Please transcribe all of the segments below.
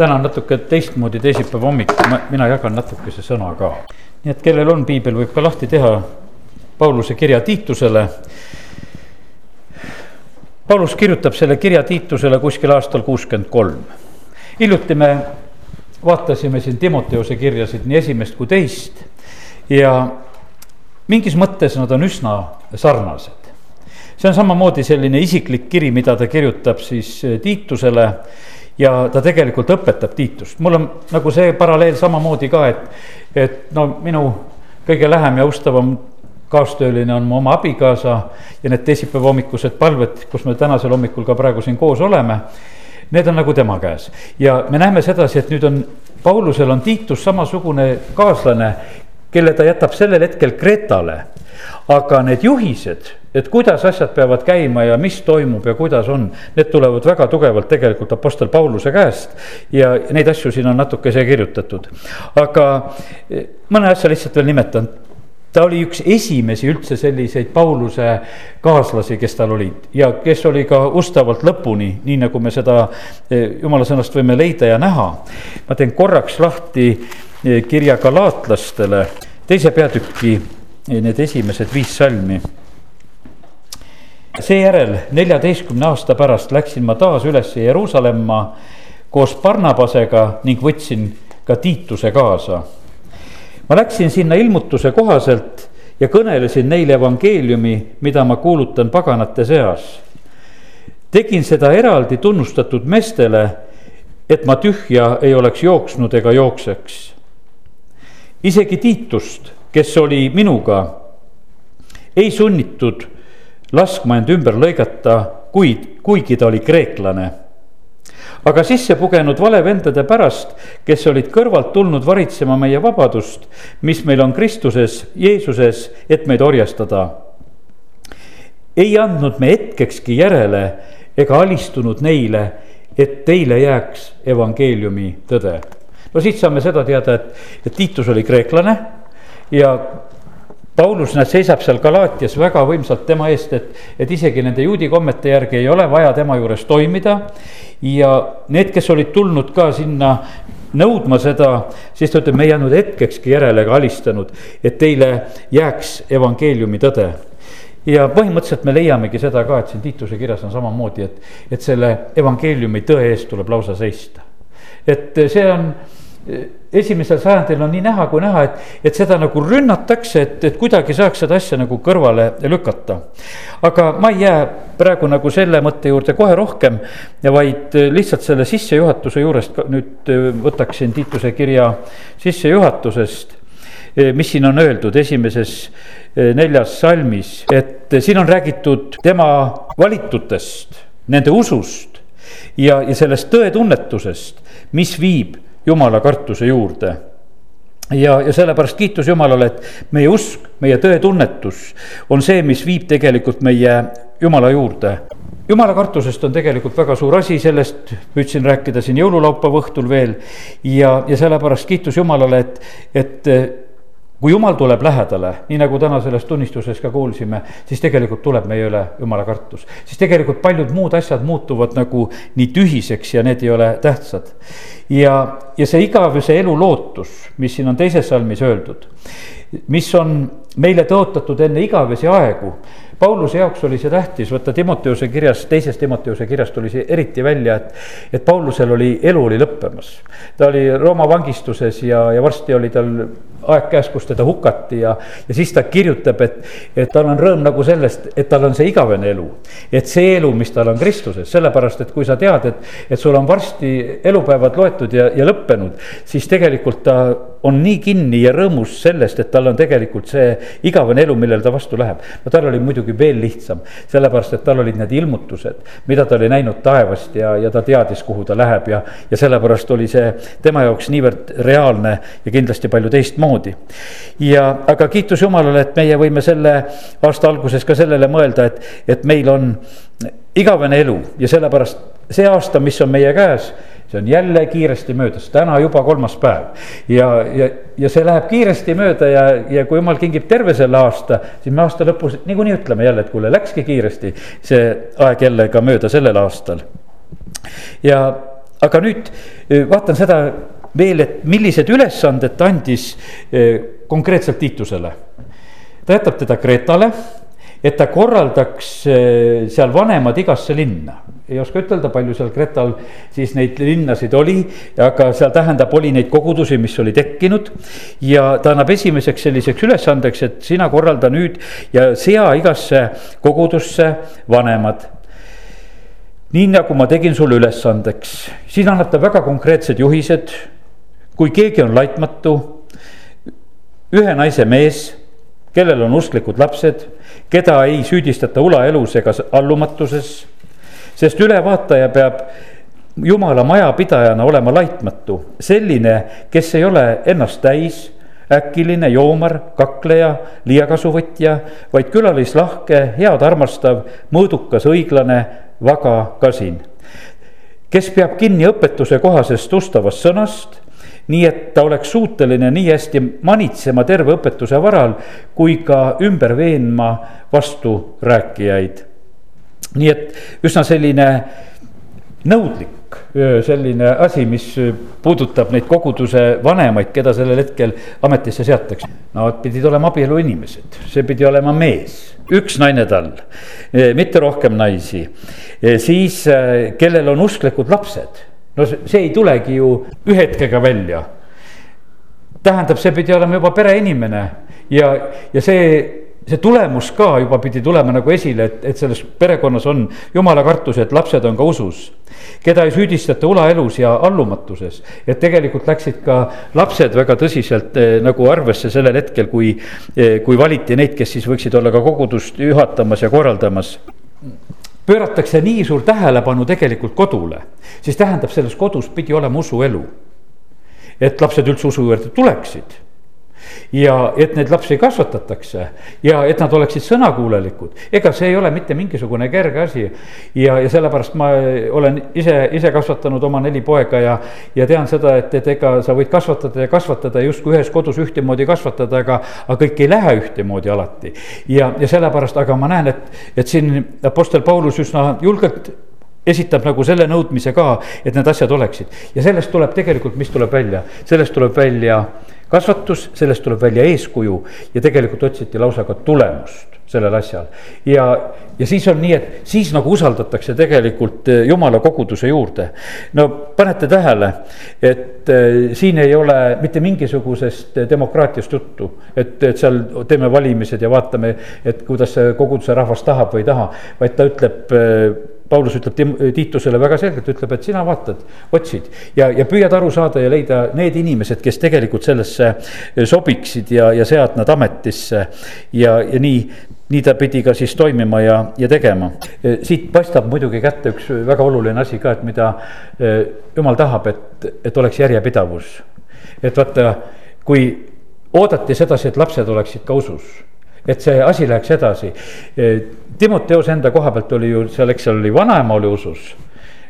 täna on natuke teistmoodi teisipäeva hommik, mina jagan natukese sõna ka. nii et kellel on piibel, võib ka lahti teha Pauluse kirja Tiitusele. Paulus kirjutab selle kirja Tiitusele kuskil aastal kuuskümmend kolm. hiljuti me vaatasime siin Timoteuse kirjasid nii esimest kui teist ja mingis mõttes nad on üsna sarnased. see on samamoodi selline isiklik kiri, mida ta kirjutab siis Tiitusele ja ta tegelikult õpetab Tiitust, mul on nagu see paralleel samamoodi ka, et, et no minu kõige lähem ja austavam kaastööline on mu oma abikaasa ja need teisipäeva hommikused palved, kus me tänasel hommikul ka praegu siin koos oleme. Need on nagu tema käes ja me näeme sedasi, et nüüd on, Paulusel on Tiitus samasugune kaaslane, kelle ta jätab sellel hetkel Kretale. aga need juhised et kuidas asjad peavad käima ja mis toimub ja kuidas on, need tulevad väga tugevalt tegelikult Apostel Pauluse käest. ja neid asju siin on natukese kirjutatud, aga eh, mõne asja lihtsalt veel nimetan ta oli üks esimesi üldse selliseid Pauluse kaaslasi, kes tal olid ja kes oli ka ustavalt lõpuni, nii nagu me seda eh, jumala sõnast võime leida ja näha. ma teen korraks lahti eh, kirja galaatlastele, teise peatüki need esimesed viis salmi seejärel neljateistkümne aasta pärast läksin ma taas üles Jeruusalemma koos Barnabasega ning võtsin ka Tiituse kaasa. ma läksin sinna ilmutuse kohaselt ja kõnelesin neile evangeeliumi, mida ma kuulutan paganate seas. tegin seda eraldi tunnustatud meestele, et ma tühja ei oleks jooksnud ega jookseks. isegi Tiitust, kes oli minuga, ei sunnitud laskma end ümber lõigata, kuid, kuigi ta oli kreeklane. aga sisse pugenud valevendade pärast, kes olid kõrvalt tulnud varitsema meie vabadust, mis meil on Kristuses, Jeesuses, et meid orjastada. ei andnud me hetkekski järele ega alistunud neile, et teile jääks evangeeliumi tõde. no siit saame seda teada, et, et Tiitus oli kreeklane ja Paulus, näed, seisab seal Galaatias väga võimsalt tema eest, et, et isegi nende juudi kommete järgi ei ole vaja tema juures toimida. ja need, kes olid tulnud ka sinna nõudma seda, siis ta ütleb, me ei jäänud hetkekski järele ega alistanud, et teile jääks evangeeliumi tõde ja põhimõtteliselt me leiamegi seda ka, et siin Tiituse kirjas on samamoodi, et, et selle evangeeliumi tõe eest tuleb lausa seista. et see on esimesel sajandil on nii näha kui näha, et, et seda nagu rünnatakse, et, et kuidagi saaks seda asja nagu kõrvale lükata. aga ma ei jää praegu nagu selle mõtte juurde kohe rohkem, vaid lihtsalt selle sissejuhatuse juurest nüüd võtaksin Tiituse kirja sissejuhatusest mis siin on öeldud esimeses neljas salmis, et siin on räägitud tema valitutest, nende usust ja, ja sellest tõetunnetusest, mis viib jumala kartuse juurde ja, ja sellepärast kiitus Jumalale, et meie usk, meie tõetunnetus on see, mis viib tegelikult meie Jumala juurde. jumala kartusest on tegelikult väga suur asi, sellest püüdsin rääkida siin jõululaupäeva õhtul veel. ja, ja sellepärast kiitus Jumalale, et, et kui jumal tuleb lähedale, nii nagu täna selles tunnistuses ka kuulsime, siis tegelikult tuleb meie üle jumala kartus. siis tegelikult paljud muud asjad muutuvad nagu nii tühiseks ja need ei ole tähtsad. Ja, ja see igavese elu lootus, mis siin on teises salmis öeldud, mis on meile tõotatud enne igavesi aegu Pauluse jaoks oli see tähtis, vaata Timoteuse kirjas, teises Timoteuse kirjas tuli see eriti välja, et, et Paulusel oli, elu oli lõppemas. ta oli Rooma vangistuses ja, ja varsti oli tal aeg käes, kus teda hukati ja, ja siis ta kirjutab, et, et tal on rõõm nagu sellest, et tal on see igavene elu. et see elu, mis tal on Kristuses, sellepärast et kui sa tead, et, et sul on varsti elupäevad loetud ja, ja lõppenud, siis tegelikult ta on nii kinni ja rõõmus sellest, et tal on tegelikult see igavene elu, millele ta vastu läheb. no tal oli muidugi veel lihtsam, sellepärast et tal olid need ilmutused, mida ta oli näinud taevast ja, ja ta teadis, kuhu ta läheb ja, ja sellepärast oli see tema jaoks niivõrd reaalne ja kindlasti palju teistmoodi ja, aga kiitus Jumalale, et meie võime selle aasta alguses ka sellele mõelda, et, et meil on igavene elu ja sellepärast see aasta, mis on meie käes see on jälle kiiresti möödas, täna juba kolmas päev. ja, ja, ja see läheb kiiresti mööda ja, ja kui jumal kingib terve selle aasta, siis me aasta lõpus niikuinii ütleme jälle, et kuule, läkski kiiresti see aeg jälle ka mööda sellel aastal. ja aga nüüd vaatan seda veel, et millised ülesanded ta andis konkreetselt Tiitusele. ta jätab teda Kreetale et ta korraldaks eh, seal vanemad igasse linna. ei oska ütelda, palju seal Kreetal siis neid linnasid oli, aga seal tähendab, oli neid kogudusi, mis oli tekkinud. ja ta annab esimeseks selliseks ülesandeks, et sina korralda nüüd ja sea igasse kogudusse vanemad nii nagu ma tegin sulle ülesandeks, siin annab ta väga konkreetsed juhised. kui keegi on laitmatu, ühe naise mees, kellel on usklikud lapsed keda ei süüdistata ulaelus ega allumatuses. sest ülevaataja peab jumala majapidajana olema laitmatu, selline, kes ei ole ennast täis äkiline joomar, kakleja, liiakasuvõtja, vaid külalislahke, head armastav, mõõdukas, õiglane, vaga, kasin. kes peab kinni õpetuse kohasest ustavast sõnast nii et ta oleks suuteline nii hästi manitsema terve õpetuse varal kui ka ümber veenma vasturääkijaid. nii et üsna selline nõudlik selline asi, mis puudutab neid koguduse vanemaid, keda sellel hetkel ametisse seatakse. Nad pidid olema abieluinimesed, see pidi olema mees, üks naine tal, mitte rohkem naisi. siis, kellel on usklikud lapsed no see ei tulegi ju ühe hetkega välja. tähendab, see pidi olema juba pereinimene ja, ja see, see tulemus ka juba pidi tulema nagu esile, et, et selles perekonnas on jumala kartus, et lapsed on ka usus. keda ei süüdistata ulaelus ja allumatuses, et tegelikult läksid ka lapsed väga tõsiselt eh, nagu arvesse sellel hetkel, kui eh,, kui valiti neid, kes siis võiksid olla ka kogudust juhatamas ja korraldamas pööratakse nii suur tähelepanu tegelikult kodule, siis tähendab, selles kodus pidi olema usuelu. et lapsed üldse usu juurde tuleksid ja et neid lapsi kasvatatakse ja et nad oleksid sõnakuulelikud. ega see ei ole mitte mingisugune kerge asi. ja, ja sellepärast ma olen ise, ise kasvatanud oma neli poega ja, ja tean seda, et, et ega sa võid kasvatada ja kasvatada justkui ühes kodus ühtemoodi kasvatada, aga, aga kõik ei lähe ühtemoodi alati. ja, ja sellepärast, aga ma näen, et, et siin Apostel Paulus üsna julgelt esitab nagu selle nõudmise ka, et need asjad oleksid ja sellest tuleb tegelikult, mis tuleb välja, sellest tuleb välja kasvatus, sellest tuleb välja eeskuju ja tegelikult otsiti lausa ka tulemust sellel asjal. ja, ja siis on nii, et siis nagu usaldatakse tegelikult eh, jumala koguduse juurde. no panete tähele, et äh, siin ei ole mitte mingisugusest demokraatiast juttu. et, et seal teeme valimised ja vaatame, et kuidas see koguduse rahvas tahab või ei taha, vaid ta ütleb Paulus ütleb Tiitusele väga selgelt, ütleb, et sina vaatad, otsid ja, ja püüad aru saada ja leida need inimesed, kes tegelikult sellesse sobiksid ja, ja sead nad ametisse. ja, ja nii, nii ta pidi ka siis toimima ja, ja tegema. siit paistab muidugi kätte üks väga oluline asi ka, et mida eh, jumal tahab, et, et oleks järjepidavus. et vaata, kui oodati sedasi, et lapsed oleksid ka usus et see asi läheks edasi. Timoteos enda koha pealt oli ju seal, eks seal oli vanaema oli usus,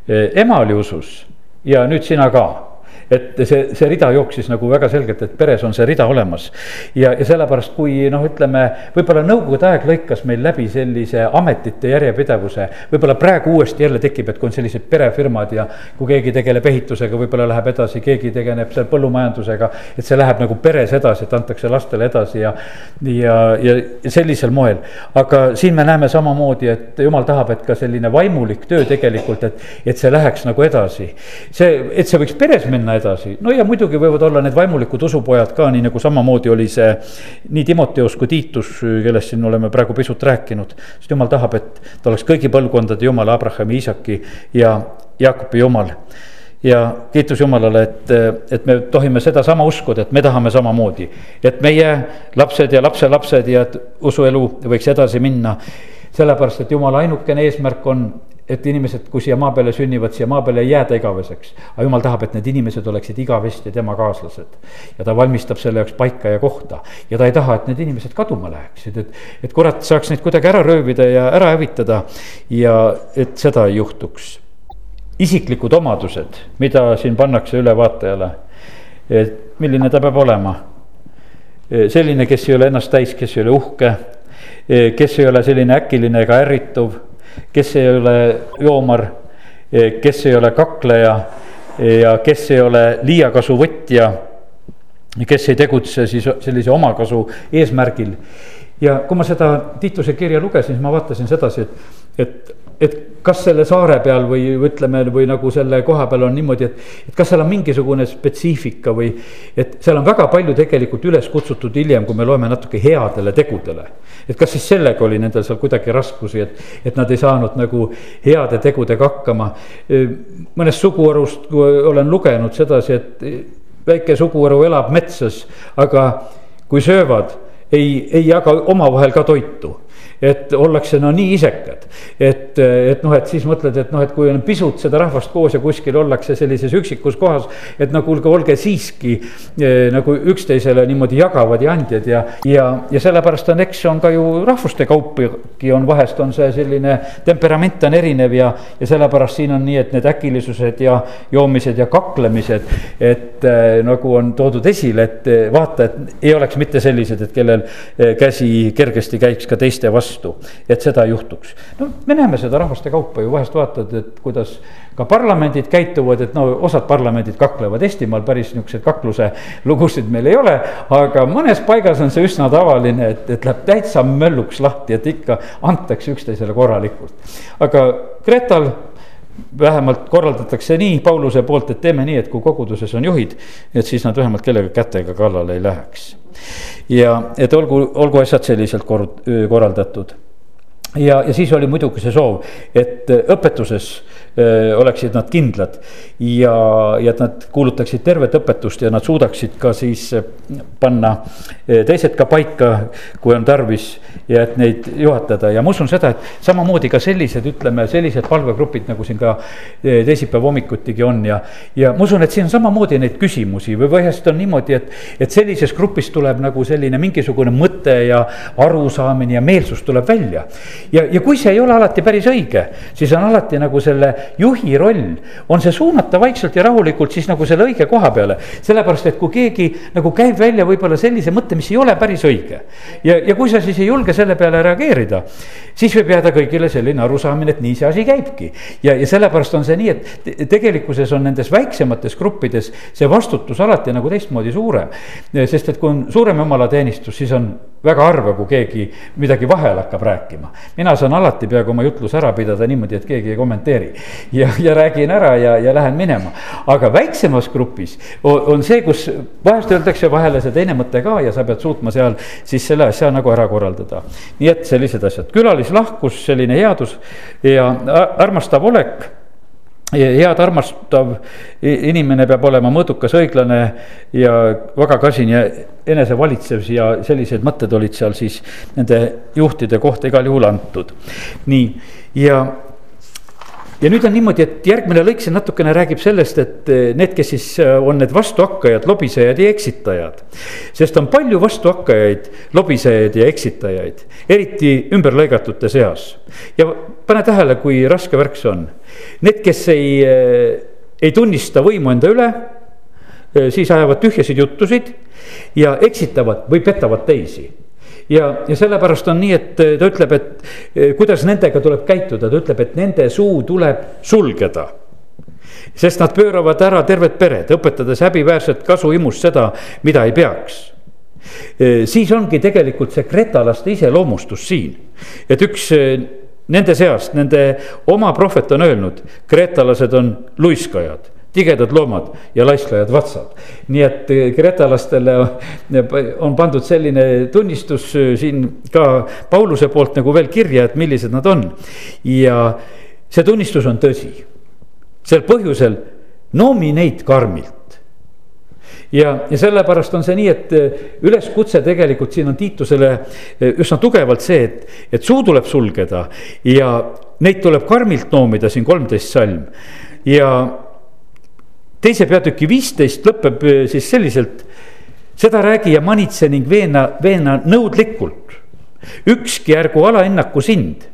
ema oli usus ja nüüd sina ka et see, see rida jooksis nagu väga selgelt, et peres on see rida olemas. ja, ja sellepärast, kui noh, ütleme võib-olla nõukogude aeg lõikas meil läbi sellise ametite järjepidevuse. võib-olla praegu uuesti jälle tekib, et kui on sellised perefirmad ja kui keegi tegeleb ehitusega, võib-olla läheb edasi, keegi tegeleb seal põllumajandusega. et see läheb nagu peres edasi, et antakse lastele edasi ja, ja, ja sellisel moel. aga siin me näeme samamoodi, et jumal tahab, et ka selline vaimulik töö tegelikult, et, et see läheks nagu edasi. see, et see võiks peres minna edasi, no ja muidugi võivad olla need vaimulikud usupojad ka, nii nagu samamoodi oli see nii Timoteus kui Tiitus, kellest siin oleme praegu pisut rääkinud. sest jumal tahab, et ta oleks kõigi põlvkondade jumal, Abrahami, Iisaki ja Jaakobi jumal ja kiitus Jumalale, et, et me tohime sedasama uskuda, et me tahame samamoodi. et meie lapsed ja lapselapsed ja et usuelu võiks edasi minna. sellepärast, et Jumala ainukene eesmärk on et inimesed, kui siia maa peale sünnivad, siia maa peale ei jääda igaveseks. aga jumal tahab, et need inimesed oleksid igavesti tema kaaslased. ja ta valmistab selle jaoks paika ja kohta. ja ta ei taha, et need inimesed kaduma läheksid, et, et kurat saaks neid kuidagi ära röövida ja ära hävitada. ja et seda ei juhtuks. isiklikud omadused, mida siin pannakse ülevaatajale. et milline ta peab olema. selline, kes ei ole ennast täis, kes ei ole uhke kes ei ole selline äkiline ega ärrituv kes ei ole joomar, kes ei ole kakleja, ja kes ei ole liiakasuvõtja, kes ei tegutse siis sellise omakasu eesmärgil. ja kui ma seda Tiituse kirja lugesin, siis ma vaatasin sedasi, et, et et kas selle saare peal või ütleme, või nagu selle koha peal on niimoodi, et, et kas seal on mingisugune spetsiifika või. et seal on väga palju tegelikult üles kutsutud hiljem, kui me loeme natuke headele tegudele. et kas siis sellega oli nendel seal kuidagi raskusi, et, et nad ei saanud nagu heade tegudega hakkama. mõnest suguharust olen lugenud sedasi, et väike suguharu elab metsas, aga kui söövad, ei, ei jaga omavahel ka toitu et ollakse no nii isekad. et, et noh, et siis mõtled, et noh, et kui on pisut seda rahvast koos ja kuskil ollakse sellises üksikus kohas. et no kuulge, olge siiski eh, nagu üksteisele niimoodi jagavad ja andjad ja, ja, ja sellepärast on, eks on ka ju rahvuste kaupagi on vahest on see selline temperament on erinev ja, ja sellepärast siin on nii, et need äkilisused ja joomised ja kaklemised. et äh, nagu on toodud esile, et eh, vaata, et ei oleks mitte sellised, et kellel käsi kergesti käiks ka teiste vastu vastu, et seda juhtuks. no me näeme seda rahvaste kaupa ju vahest vaatad, et kuidas ka parlamendid käituvad, et no osad parlamendid kaklevad, Eestimaal päris niisuguseid kakluse lugusid meil ei ole. aga mõnes paigas on see üsna tavaline, et, et läheb täitsa mölluks lahti, et ikka antakse üksteisele korralikult. aga Gretal vähemalt korraldatakse nii Pauluse poolt, et teeme nii, et kui koguduses on juhid, et siis nad vähemalt kellega kätega kallale ei läheks. ja et olgu, olgu asjad selliselt kor-, korraldatud. ja, ja siis oli muidugi see soov, et õpetuses oleksid nad kindlad. ja, ja et nad kuulutaksid tervet õpetust ja nad suudaksid ka siis panna teised ka paika, kui on tarvis. ja et neid juhatada ja ma usun seda, et samamoodi ka sellised, ütleme sellised palvegrupid, nagu siin ka teisipäeva hommikutigi on ja. ja ma usun, et siin on samamoodi neid küsimusi või vahest on niimoodi, et, et sellises grupis tuleb nagu selline mingisugune mõte ja arusaamine ja meelsus tuleb välja. ja, ja kui see ei ole alati päris õige, siis on alati nagu selle juhi roll on see suunata vaikselt ja rahulikult siis nagu selle õige koha peale. sellepärast, et kui keegi nagu käib välja võib-olla sellise mõtte, mis ei ole päris õige. ja, ja kui sa siis ei julge selle peale reageerida, siis võib jääda kõigile selline arusaamine, et nii see asi käibki. ja, ja sellepärast on see nii, et tegelikkuses on nendes väiksemates gruppides see vastutus alati nagu teistmoodi suurem. sest et kui on suurem jumalateenistus, siis on väga harva, kui keegi midagi vahele hakkab rääkima. mina saan alati peaaegu oma jutluse ära pidada niimoodi, et keegi ei kommenteeri. ja, ja räägin ära ja, ja lähen minema. aga väiksemas grupis on, on see, kus vahest öeldakse vahele see teine mõte ka ja sa pead suutma seal siis selle asja nagu ära korraldada. nii et sellised asjad, külalislahkus, selline headus ja armastav olek head armastav inimene peab olema mõõdukas, õiglane ja väga kasin ja enesevalitsev ja sellised mõtted olid seal siis nende juhtide kohta igal juhul antud. nii, ja ja nüüd on niimoodi, et järgmine lõik siin natukene räägib sellest, et eh, need, kes siis eh, on need vastuhakkajad, lobisejad ja eksitajad. sest on palju vastuhakkajaid, lobisejaid ja eksitajaid, eriti ümberlõigatute seas. ja pane tähele, kui raske värk see on. Need, kes ei, eh, ei tunnista võimu enda üle, siis ajavad tühjasid juttusid ja eksitavad või petavad teisi ja, ja sellepärast on nii, et ta ütleb, et eh, kuidas nendega tuleb käituda, ta ütleb, et nende suu tuleb sulgeda sest nad pööravad ära terved pered, õpetades häbiväärset kasuimust seda, mida ei peaks. Eh, siis ongi tegelikult see kretalaste iseloomustus siin, et üks eh, nende seast, nende oma prohvet on öelnud, kreetalased on luiskajad tigedad loomad ja laiskajad vatsad. nii et eh, kreetalastele on pandud selline tunnistus eh, siin ka Pauluse poolt nagu veel kirja, et millised nad on. ja see tunnistus on tõsi. sel põhjusel noomi neid karmilt ja, ja sellepärast on see nii, et eh, üleskutse tegelikult siin on Tiitusele üsna tugevalt see, et, et suu tuleb sulgeda ja neid tuleb karmilt noomida, siin kolmteist salm ja teise peatüki viisteist lõpeb äh, siis selliselt. seda räägi ja manitse ning veena, veena nõudlikult. ükski ärgu alahinnaku sind.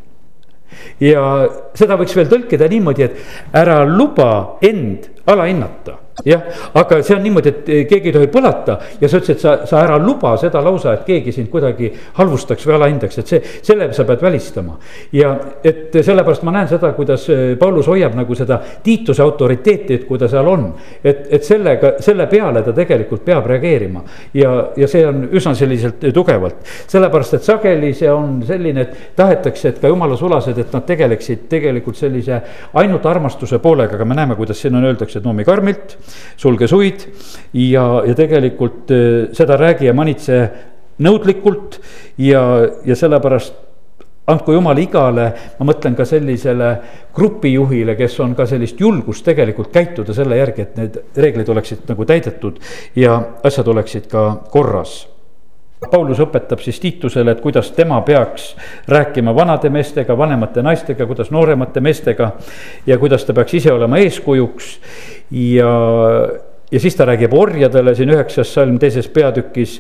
ja seda võiks veel tõlkida niimoodi, et ära luba end alahinnata jah, aga see on niimoodi, et keegi ei tohi põlata ja sa ütlesid, sa, sa ära luba seda lausa, et keegi sind kuidagi halvustaks või alahindaks, et see, selle sa pead välistama. ja et sellepärast ma näen seda, kuidas eh, Paulus hoiab nagu seda Tiituse autoriteeti, et kui ta seal on. et, et sellega, selle peale ta tegelikult peab reageerima ja, ja see on üsna selliselt tugevalt. sellepärast, et sageli see on selline, et tahetakse, et ka jumala sulased, et nad tegeleksid tegelikult sellise ainult armastuse poolega, aga me näeme, kuidas siin on öeldakse, et noomi karmilt sulge suid. Ja, ja tegelikult äh, seda räägi ja manitse nõudlikult ja, ja sellepärast andku jumal igale, ma mõtlen ka sellisele grupijuhile, kes on ka sellist julgust tegelikult käituda selle järgi, et need reeglid oleksid nagu täidetud ja asjad oleksid ka korras. Paulus õpetab siis Tiitusele, et kuidas tema peaks rääkima vanade meestega, vanemate naistega, kuidas nooremate meestega ja kuidas ta peaks ise olema eeskujuks ja ja siis ta räägib orjadele siin üheksas salm teises peatükis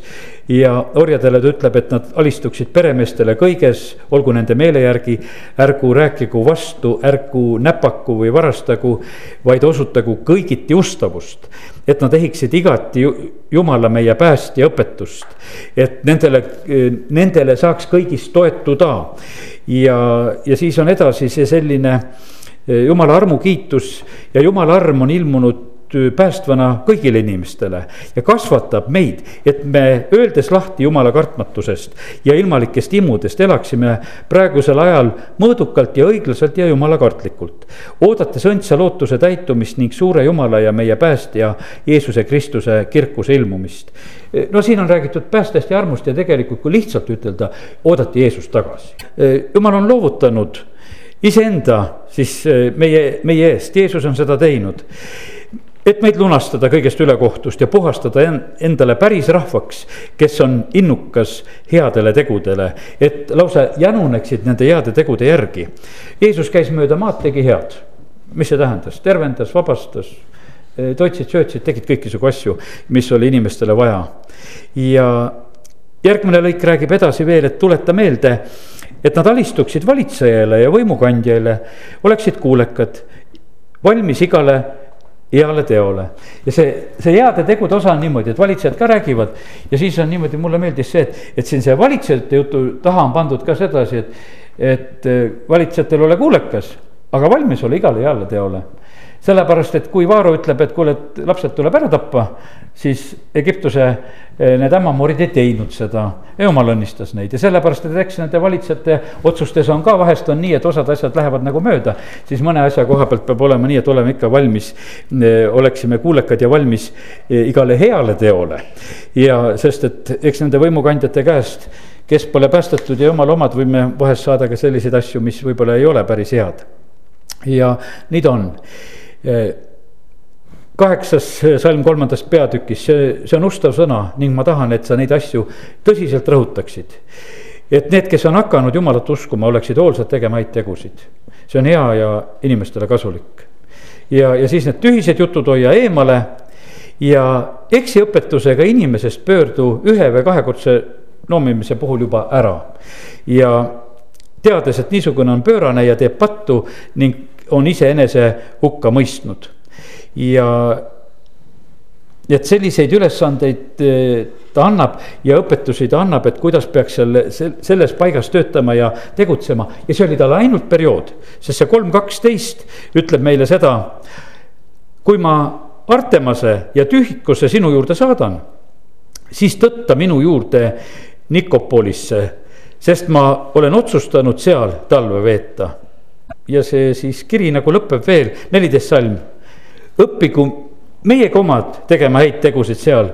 ja orjadele ta ütleb, et nad alistuksid peremeestele kõiges, olgu nende meele järgi. ärgu rääkigu vastu, ärgu näpaku või varastagu, vaid osutagu kõigiti ustavust. et nad ehiksid igati Jumala meie päästja õpetust, et nendele, nendele saaks kõigist toetuda. ja, ja siis on edasi see selline Jumala armukiitus ja Jumala arm on ilmunud päästvana kõigile inimestele ja kasvatab meid, et me öeldes lahti jumala kartmatusest ja ilmalikest imudest elaksime praegusel ajal mõõdukalt ja õiglaselt ja jumalakartlikult. oodates õndsa lootuse täitumist ning suure jumala ja meie päästja Jeesuse Kristuse kirkuse ilmumist. no siin on räägitud päästest ja armust ja tegelikult, kui lihtsalt ütelda, oodati Jeesust tagasi. jumal on loovutanud iseenda siis meie, meie eest, Jeesus on seda teinud et meid lunastada kõigest ülekohtust ja puhastada endale päris rahvaks, kes on innukas headele tegudele, et lausa januneksid nende heade tegude järgi. Jeesus käis mööda maad, tegi head. mis see tähendas, tervendas, vabastas, toitsid, söötsid, tegid kõikisugu asju, mis oli inimestele vaja. ja järgmine lõik räägib edasi veel, et tuleta meelde, et nad alistuksid valitsejale ja võimukandjale, oleksid kuulekad, valmis igale heale teole. ja see, see heade tegude osa on niimoodi, et valitsejad ka räägivad ja siis on niimoodi, mulle meeldis see, et, et siin see valitsejate jutu taha on pandud ka sedasi, et, et valitsejatel ole kuulekas, aga valmis ole igale heale teole sellepärast, et kui Vaaro ütleb, et kuule, et lapsed tuleb ära tappa, siis Egiptuse eh, need ämmamurid ei teinud seda. jumal õnnistas neid ja sellepärast, et eks nende valitsejate otsustes on ka vahest on nii, et osad asjad lähevad nagu mööda. siis mõne asja koha pealt peab olema nii, et oleme ikka valmis, eh, oleksime kuulekad ja valmis eh, igale heale teole. ja sest, et eks nende võimukandjate käest kes pole päästetud ja jumala omad, võime vahest saada ka selliseid asju, mis võib-olla ei ole päris head. ja nii ta on kaheksas salm kolmandast peatükis, see, see on ustav sõna ning ma tahan, et sa neid asju tõsiselt rõhutaksid. et need, kes on hakanud jumalat uskuma, oleksid hoolsad tegema häid tegusid. see on hea ja inimestele kasulik. ja, ja siis need tühised jutud hoia eemale ja eksiõpetusega inimesest pöördu ühe või kahekordse noomimise puhul juba ära. ja teades, et niisugune on pöörane ja teeb pattu ning on iseenese hukka mõistnud. ja et selliseid ülesandeid eh, ta annab ja õpetusi ta annab, et kuidas peaks selle, selles paigas töötama ja tegutsema. ja see oli tal ainult periood, sest see kolm kaksteist ütleb meile seda. kui ma Artemase ja Tühikuse sinu juurde saadan, siis tõtta minu juurde Nikopolisse, sest ma olen otsustanud seal talve veeta ja see siis kiri nagu lõpeb veel, neliteist salm. õppigu meiega omad tegema häid tegusid seal,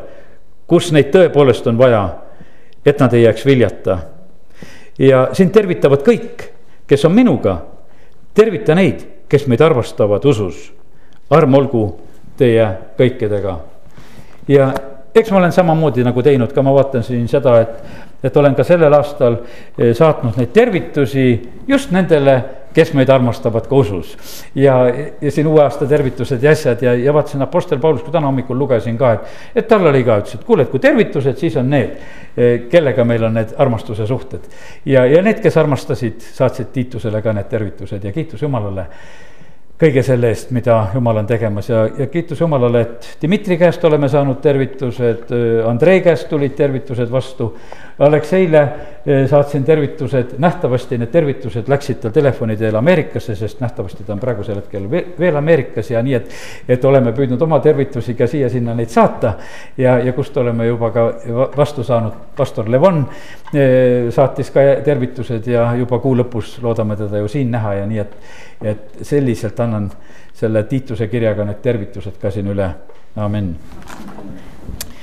kus neid tõepoolest on vaja, et nad ei jääks viljata. ja sind tervitavad kõik, kes on minuga. tervita neid, kes meid armastavad usus. arm olgu teie kõikidega. ja eks ma olen samamoodi nagu teinud ka, ma vaatan siin seda, et, et olen ka sellel aastal eh, saatnud neid tervitusi just nendele kes meid armastavad ka usus. ja, ja siin uue aasta tervitused ja asjad ja, ja vaatasin Apostel Paulus, kui täna hommikul lugesin ka, et, et tal oli ka, ütles, et kuule, et kui tervitused, siis on need, eh, kellega meil on need armastuse suhted. ja, ja need, kes armastasid, saatsid Tiitusele ka need tervitused ja kiitus Jumalale kõige selle eest, mida Jumal on tegemas ja, ja kiitus Jumalale, et Dmitri käest oleme saanud tervitused, Andrei käest tulid tervitused vastu. Alekseile eh, saatsin tervitused, nähtavasti need tervitused läksid tal telefoni teel Ameerikasse, sest nähtavasti ta on praegusel hetkel veel Ameerikas ja nii, et, et oleme püüdnud oma tervitusi ka siia-sinna neid saata. ja, ja kust oleme juba ka vastu saanud, pastor Levon eh, saatis ka tervitused ja juba kuu lõpus loodame teda ju siin näha ja nii, et, et selliselt annan selle Tiituse kirjaga need tervitused ka siin üle, amin.